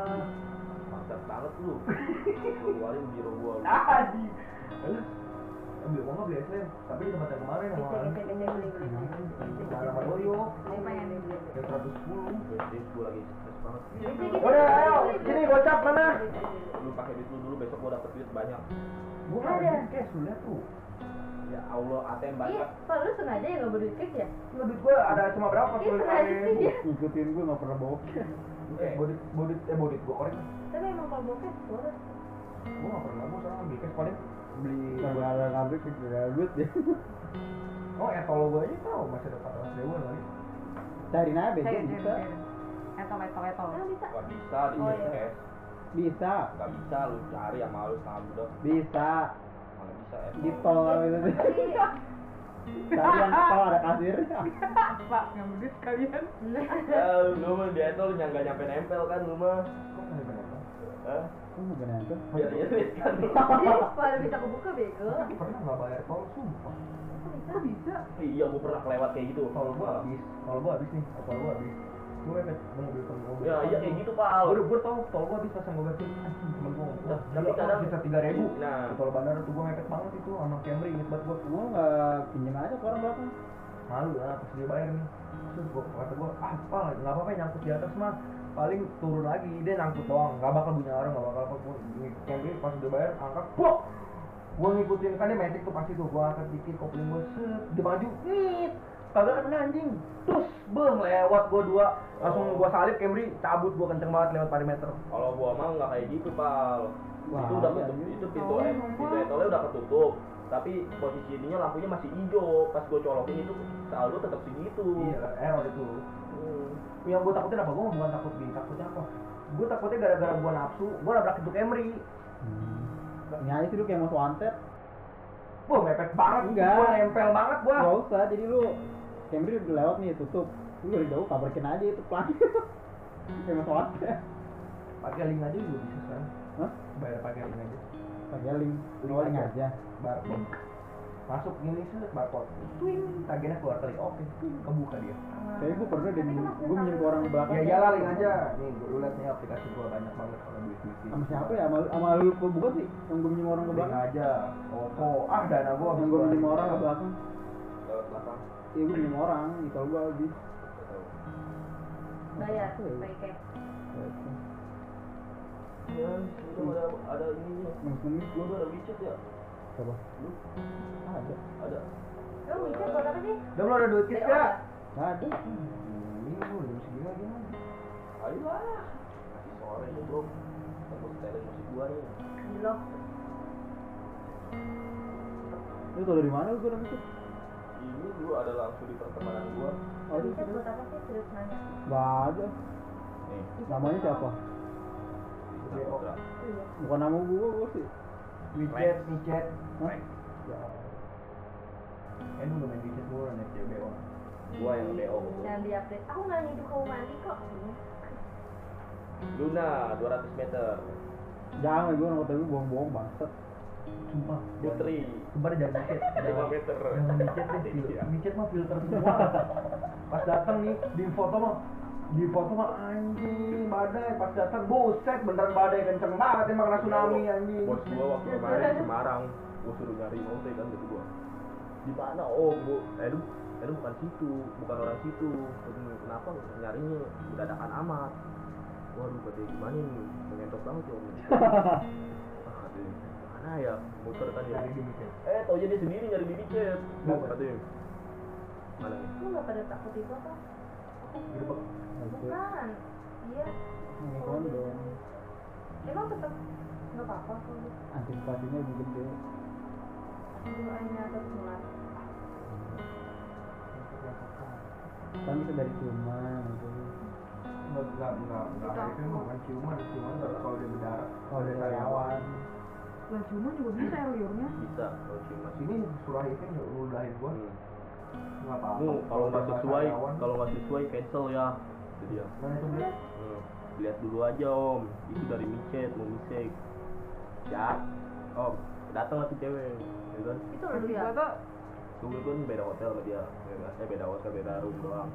mantap banget lu lu keluarin biro gue Ah, di. Ambil uang beli SLM, tapi di tempat yang kemarin yang sama Doyo. Yang ada beli? Yang 110. Jadi gue lagi stres banget Udah, ayo, sini gocap mana? lu pakai duit lu dulu besok gue dapet duit banyak Gua Ada. nggak ada cash, lu lihat tuh. Ya Allah ATM Iya, banyak Pak, lu sengaja ya nggak berdua cash ya? Nggak, duit gua ada cuma berapa? Iya, sengaja sih dia. ngikutin gue nggak pernah bawa Eh, bodit, bodit, eh bodit gua korek. Tapi emang kalau bawa cash, boleh. Gua nggak pernah, gua sekarang ambil cash paling beli. nggak ada ngabrik nggak ada duit ya Oh, etol gua aja tahu masih ada 400 ribu lagi. cari bensin bisa Etol, etol, etol. Bisa. gak bisa di Oh, iya. cash bisa gak bisa lu cari sama lu setengah budak bisa ya di tol apa itu Iya. cari yang tol ada kasir Pak, ngambil duit sekalian. ya lu mah di etol yang gak nyampe nempel kan lu mah nggak? Hah? kok nggak tuh biar irit kan lu Jadi, pada bisa kebuka bego. Pernah nggak bayar tol, sumpah. Bisa? iya gua pernah kelewat kayak gitu Tol gua habis, tol gua habis nih, tol gua habis. Gua mepet, gua mobil tol gua. ya iya kayak gitu pal Udah, gua tau tol gua habis pas yang gua ganti. Anjing, temen. Nah, Tapi kadang- sisa tiga ribu. Nah. Tol bandara tuh gua mepet banget itu sama Camry inget banget gua. gue nggak pinjam aja ke orang belakang Malu lah pas dia bayar nih. Terus gua kata gua, ah apa nggak apa-apa nyangkut di atas mah paling turun lagi dia nyangkut doang nggak bakal bunyi orang nggak bakal apa ngikut Camry pas udah bayar angkat pok gua ngikutin kan dia metik tuh pasti tuh gua angkat dikit kopling gua set dia maju nit kagak kena anjing. Terus beh lewat gua dua. Langsung Oh. gua salip Camry cabut gua kenceng banget lewat parameter kalau gua mah nggak kayak gitu pal. Wah, itu udah iya, ketutup iya. itu pintu Oh, eh, emang, pintu Pak. etolnya udah ketutup. Tapi posisi ininya lampunya masih hijau. Pas gua colokin itu saldo tetap segitu. Iya error itu. Hmm. yang gua takutin apa? Gua bukan takut gini takutnya apa? Gua takutnya gara-gara gua nafsu gua nabrak itu Camry ini aja sih lu kayak mau wanted. Wah mepet banget, Enggak. gua nempel banget gua. nggak usah jadi lu Camry udah lewat nih tutup lu dari jauh kabarkin aja itu pelan kayak mau wanted Pakai link aja juga bisa kan? Hah? Bayar pakai link aja. pakai link lu link aja Barcode. Masuk gini sih barcode. Twing, tagihannya keluar kali. Oke, twing, kebuka dia. kayak gue pernah deh gue minjem ke orang belakang Ya iyalah link aja. Nih, gua lu lihat nih aplikasi gua banyak banget kalau duit duit. sama siapa ya sama, sama lu kok bukan sih yang gue minjem orang ke Link belakang aja. Oppo. Ah, dana gua yang gue minjem orang ke belakang lewat belakang iya gue minjem orang tol gue habis Bayar, pakai cash. ya itu ada ada lu tuh ada WeChat ya? Siapa lu? Ada. Ada. Lu bisa buat apa sih? Udah belum ada duit kis ya? ya? ada. Ini lu jam segini lagi mah. ayolah masih sore nih bro. Aku setelin musik gua nih. Gila. lu tau dari mana lu gue itu dulu ada langsung di pertemanan gua oh itu buat apa sih? Serius nanya. nggak ada nih namanya siapa Saputra Iya. bukan nama gue gue sih WeChat, WeChat. Hah? Ya. Eh, lu main WeChat mulu nih, CBO. gua yang BO Yang di-update. Aku nggak ngiduk kamu mandi kok. Luna 200 meter jangan gue nomor tapi bohong-bohong bangsat Sumpah. Putri Sumpah deh, jangan WeChat. 5 meter Jangan WeChat deh. Iya. WeChat mah filter semua. Pas datang nih, di foto mah di foto mah anjing badai. Pas datang buset beneran badai kenceng banget emang kena tsunami anjing. Bos gua waktu kemarin di Semarang gua suruh nyari motor kan gitu gua. Di mana oh gua eh lu eh lu bukan situ bukan orang situ. Kenapa nyarinya? Dadakan amat. Waduh katanya gimana nih mengentot banget ya om ah ya muter tadi. Ya. eh tau aja dia sendiri nyari bibi cep mau katanya mana? Lu nggak pada takut itu apa? Gerbek bukan. Iya. Ini kondo emang tetap nggak apa-apa tuh antisipasinya lebih gede. Doanya tertular kan bisa dari ciuman gitu. Nggak nggak nggak. Itu bukan ciuman ciuman kalau dia berdarah. Kalau dari awal lah cuma juga bisa ya liurnya bisa kalau ciuman Sini surah itu yang lu udahin gua, Hmm. nggak apa-apa. Kalau nggak sesuai, kalau nggak sesuai cancel ya. Itu dia. Itu beli? Hmm. Lihat dulu aja om, itu dari micet mau micet. Ya, om, datang lah tuh cewek, ya kan? itu lu foto Tunggu kan beda hotel sama dia, eh beda hotel beda room doang.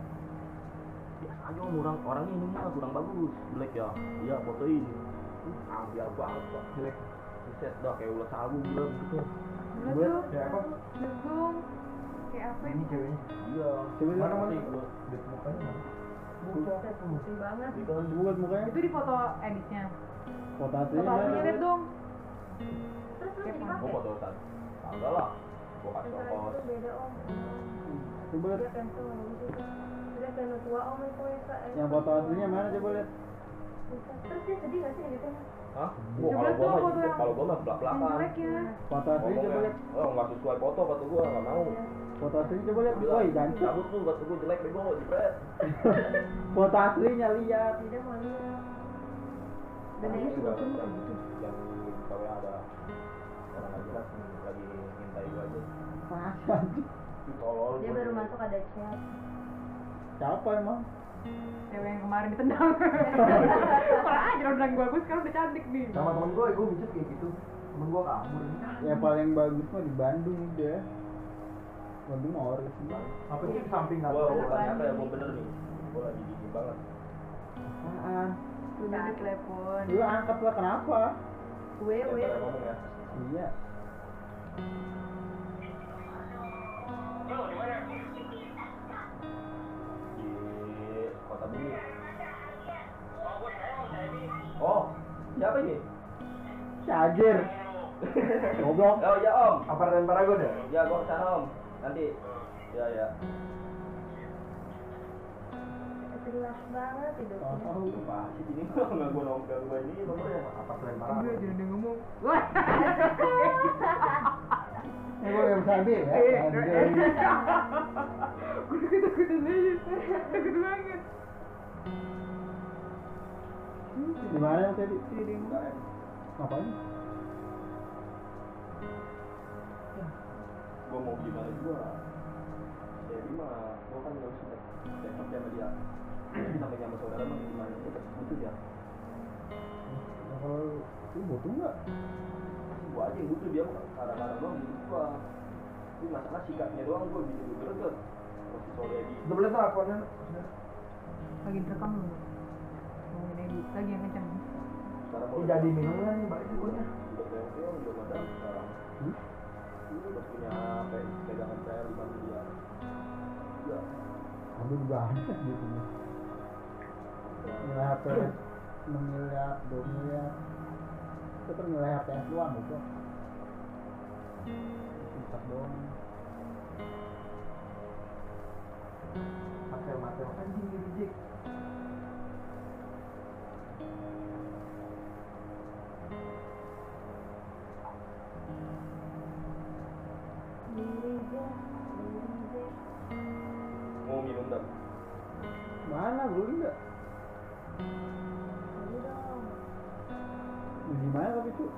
Biasa aja om, orang orangnya ini mah kurang bagus, jelek ya. Iya fotoin. Ah, biar banget pak. Jelek. Set dah kayak sagu bilang gitu. Lihat Gue- tuh Ya apa? lihat dong kayak apa Ini ceweknya. Iya. Lihat. Mana mana? Lihat mukanya mana? Buset, putih banget Itu kan buat mukanya itu di foto editnya foto aslinya foto aslinya lihat dong terus lu Kayak jadi? Oh, pakai foto saat. Kagak lah. Gua kasih ongkos. itu beda om coba lihat dia cancel nggak bagus itu dia kayak tua om itu ya kak yang foto aslinya mana coba lihat terus dia sedih nggak sih gitu Hah? Gua kalau tuh gua mah foto kalau gua mah jelek ya. Foto aslinya coba lihat. Oh nggak sesuai foto kata gua nggak mau. foto aslinya coba lihat. Woi jancuk Cabut lu kata gua jelek bego jepret. foto aslinya lihat tidak mau lihat Dan ini juga yang yang KW ada. Orang yang lagi mintai gua aja. masa? Dia baru masuk ada chat. Siapa emang cewek yang kemarin ditendang. Parah aja orang bilang bagus sekarang udah cantik nih Sama temen gua, gua micet kayak gitu. Temen gua kabur. yang paling bagus mah di Bandung udah Bandung mah ori sih. Apa sih di samping nggak Gua tahu? gua tanya apa ya gua bener nih. Gua lagi gigi banget. apaan? Udah di telepon. Lu angkat lah kenapa? Gue gue. ya. iya. Di kota bumi. Oh, siapa ini? Cajer goblok Oh ya om. Apartemen Paragon ya? Ya gua ke sana om. Nanti. Ya ya. jelas banget hidupnya tahu Apa sih ini nggak gua nongkrong gua ini nomornya. Apartemen gue Paragon. jangan dia ngomong wah ini gue yang bisa ambil ya gue takut takutan aja takut banget di mana yang tadi Tidak ada yang ngomong. ngapain Gua mau gimana juga. Jadi mah gua kan nggak usah cekap sama dia. Sampai sama saudara mah gimana itu butuh ya. Nah, kalau lu butuh nggak Gua aja yang butuh dia mah kadang-kadang doang butuh gua. Tapi masalah sikapnya doang gua gitu greget. Masih sore di Udah boleh teleponnya? lagi direkam lu ngomongin edit lagi yang sekarang Ini jadi minum kan nih balik sekarang. Hmm? Ini udah punya pe- pegangan PR 5 miliar. Ambil juga ada gitu nilai HP 6 miliar 2 miliar itu kan nilai HP doang gitu Empat doang Pakai mata anjing di reject. Mau minum dah. mana beli nggak Beli dong di mana tapi itu?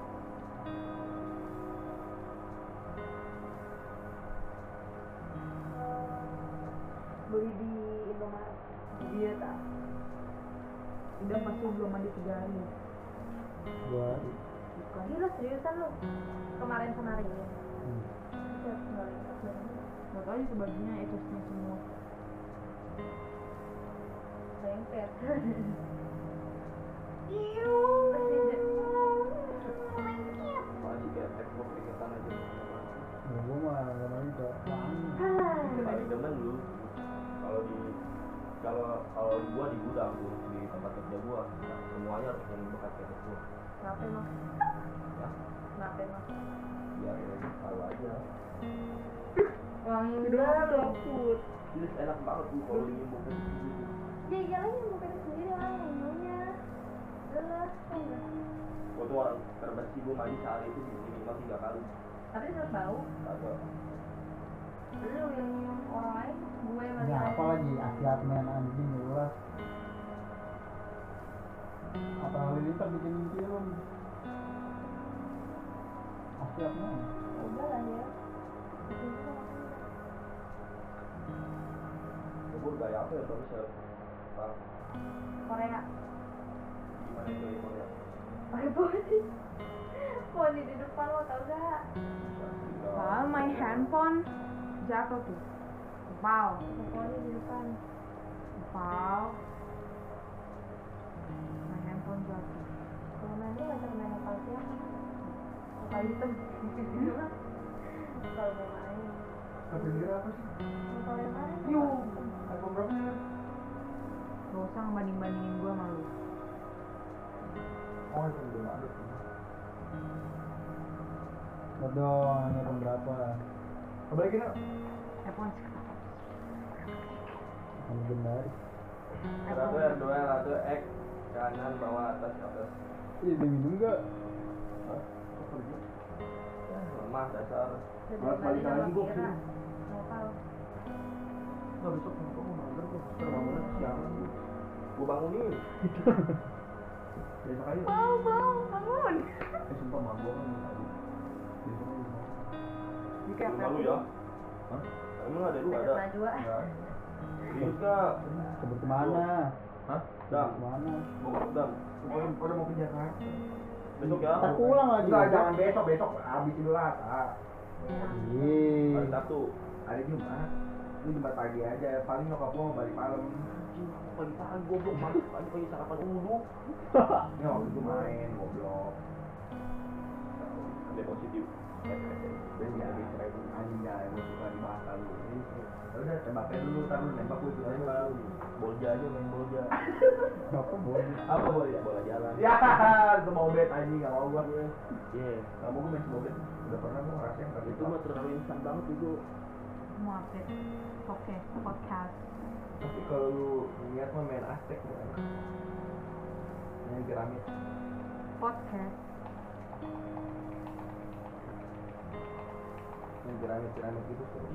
Beli di Indomaret. Iya tak udah pasti belum mandi tiga hari. Dua bukan. Gila seriusan lu. Kemarin sama hari ini hmm. Nggak banget. nggak tahu aja sebagiannya etosnya semua lengket aja. ya gua mah nggak mau juga paling demen lu kalau di kalau kalau gua di gudang di tempat kerja gua semuanya harus yang bekas kayak gua kenapa emang ya kenapa emang biar ya, tahu aja wangi banget ini enak banget tuh kalau ini mau ya iyalah yang bukan sendiri lah yang oh enggak Gua tuh orang terbersih gua mandi sehari itu minimal tiga kali. Tapi tetap bau. Kagak. Lu yang orang lain, gue yang Ini lagi apa lagi? Asiat men anjing jelas. Apa halilintar bikin film? Asiat men. Udah lah ya. Gua gaya apa ya terus ya? Korea. gimana itu ya Korea? Pakai poni. Poni di depan lo tau gak? Soal main handphone jatuh tuh. Wow, poni di depan. wow. Main handphone jatuh. Kalau main tuh ngajak main apa aja. Muka hitam. Kalau mau main. Kira apa sih? Kalau yang main. Yuk, iPhone berapa sih? Gak usah ngebanding-bandingin gue sama lu. Oh, iPhone belum ada. Dodong, ini iPhone berapa? Kebalikin ah. iPhone IPhone legendaris. Satu R2, satu X, kanan, bawah, atas, atas. Ih, udah minum gak? Lemah dasar. Udah Kalau balik lagi ke sini. Lokal. Nggak besok kamu mager kok. Terbangunnya siang. Gua bangunin. Besok aja. Bau, bau, bangun. Eh, sumpah mabuk kan tadi. Besok aja. Ini kayak lu ya? Hah? Emang ada lu Ada ada? Ya. Serius gak? Sebut ke mana? Hah? Dam, ke mana? bawa dam. Pokoknya pokoknya mau ke Jakarta. Besok ya? Ntar pulang lagi. Enggak, jangan besok, besok habis Idul Adha. Iya. Hari Sabtu. Hari Jumat. Ini Jumat pagi aja, paling nyokap gua mau balik malam. Pagi-pagi goblok, pagi-pagi sarapan ulu. Ini waktu itu main, goblok. Ada positif. Dan ya, anjing dah, gua suka dibahas lu. Ya udah, tembaknya dulu, ntar lu nembak gua juga nembak. Bolja aja main bolja. Apa boleh? Apa bolja? Bola jalan. Ya, itu mau bet anjing, gak mau gua. Iya. Gak mau gua main mau bet. Udah pernah gua ngerasain tapi Itu mah terlalu instan banget itu. Mau update. Oke, podcast. Tapi kalau lu niat mah main Aztec bukan? Main piramid. Podcast. Main piramid piramid gitu seru.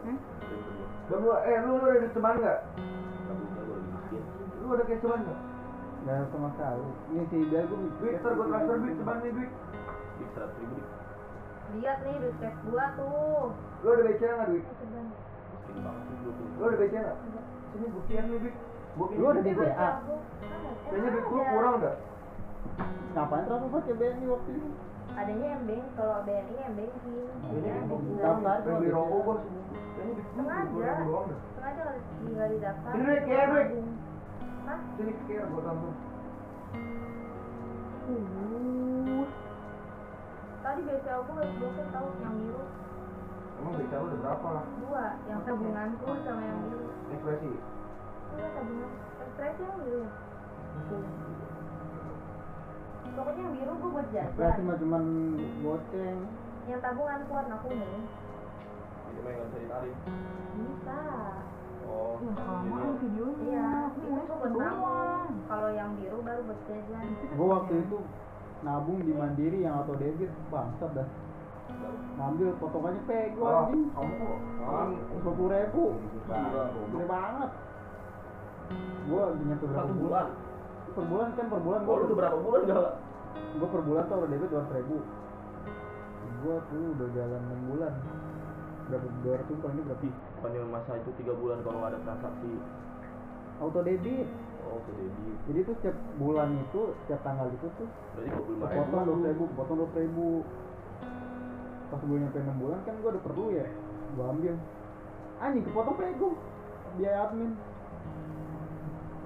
Hmm? Ke gue. Lu, eh lu, lu ada duit teman nggak? Gue. Lu ada cash teman nggak? Gak ada sama sekali. Ini biar gue Duit, ntar gua transfer duit teman nih duit. Di seratus ribu. Lihat nih duit cash gua tuh. Lu ada BCA nggak duit? Eh, gue. Lu ada BCA nggak? Sini buktian nih duit. Lu ada aku, ada. Kayaknya duit kurang dah. Ngapain terlalu pakai BNI waktu itu? Adanya yang bank, kalau BNI yang. Ini Ya. Daftar beli rokok gua Sengaja. Sengaja harus tinggal di daftar. Ini duit. Hah? Sini care gua tambah. Uh. Tadi BCA aku harus blokir tahu yang biru. Emang BCA udah berapa? Dua, yang tabunganku sama yang biru. Ekspresi. Enggak tabungan. Ekspresi yang biru. Pokoknya yang biru gua buat Berarti jajan. mah cuman goceng. Yang tabunganku warna kuning. Ini mah nggak bisa ditarik. Bisa. Oh. Ya, kelamaan ini. videonya. Iya, Ini itu buat. Kalau yang biru baru buat jajan. Gue waktu itu nabung di Mandiri yang auto debit bangsat dah. Ngambil potongannya pego Oh, anjing. kamu kok? Dua puluh ribu. Gede banget. Gue nyentuh berapa Satu bulan. Per bulan kan per bulan Oh, lu udah berapa bulan gak? gue per bulan tuh auto debit dua ribu. Gue tuh udah jalan enam bulan. Berapa dua ratus kalau ini berapa? Ih, bukannya masa itu tiga bulan kalau ada transaksi. Auto debit. Oh, oke debit. Jadi tuh setiap bulan itu, setiap tanggal itu tuh Berarti dua puluh potong dua ribu, potong dua ribu. Pas gue nyampe enam bulan kan gue udah perlu ya, gue ambil. Anjing kepotong pego, biaya admin.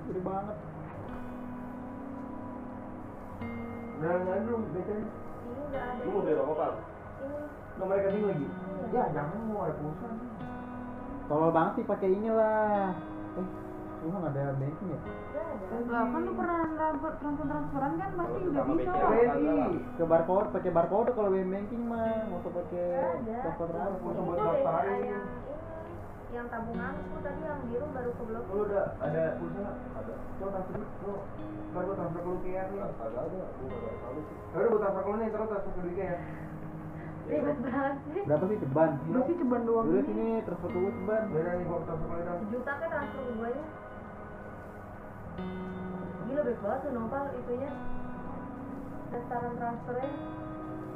Gede banget. Udah nggak ada belum BCA? Ini udah ada. Lu mau beli rokok kan? Ini. Nomor rekening lagi? Ya, jangan mau ada pulsa. Tolol banget sih pakai inilah. Eh, lu nggak ada banking ya? Udah ada. Lah kan lu pernah transfer transfer transferan kan pasti Kalau udah bisa. Ready. Ke barcode, pakai barcode kalau banking mah, usah pakai transfer transfer. Ini buat tuh BCA daftarin. Yang ini. yang tabunganku tadi yang biru baru ke blok Lu udah ada pulsa? Ada. Coba transfer lu. Lu. Ntar gua transfer ke lu ke nih. Agak ada, gue gak tahu sih. Udah gua transfer ke lu nih, terus transfer ke lu ya. ribet banget sih Berapa sih ceban? Gue sih ceban doang Udah ini. sini transfer ke gue ceban. Udah nih gua transfer ke lu sejuta kan transfer ke gue nya gila baik banget tuh nopal itunya daftaran transfernya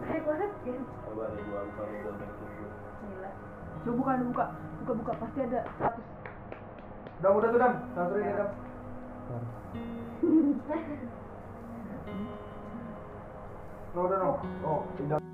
baik banget kan Coba nih gua buka Coba buka, buka, buka, buka pasti ada 100 Dam, udah tuh Dam. Transferin ya Dam. Oh, udah dong. Oh, tidak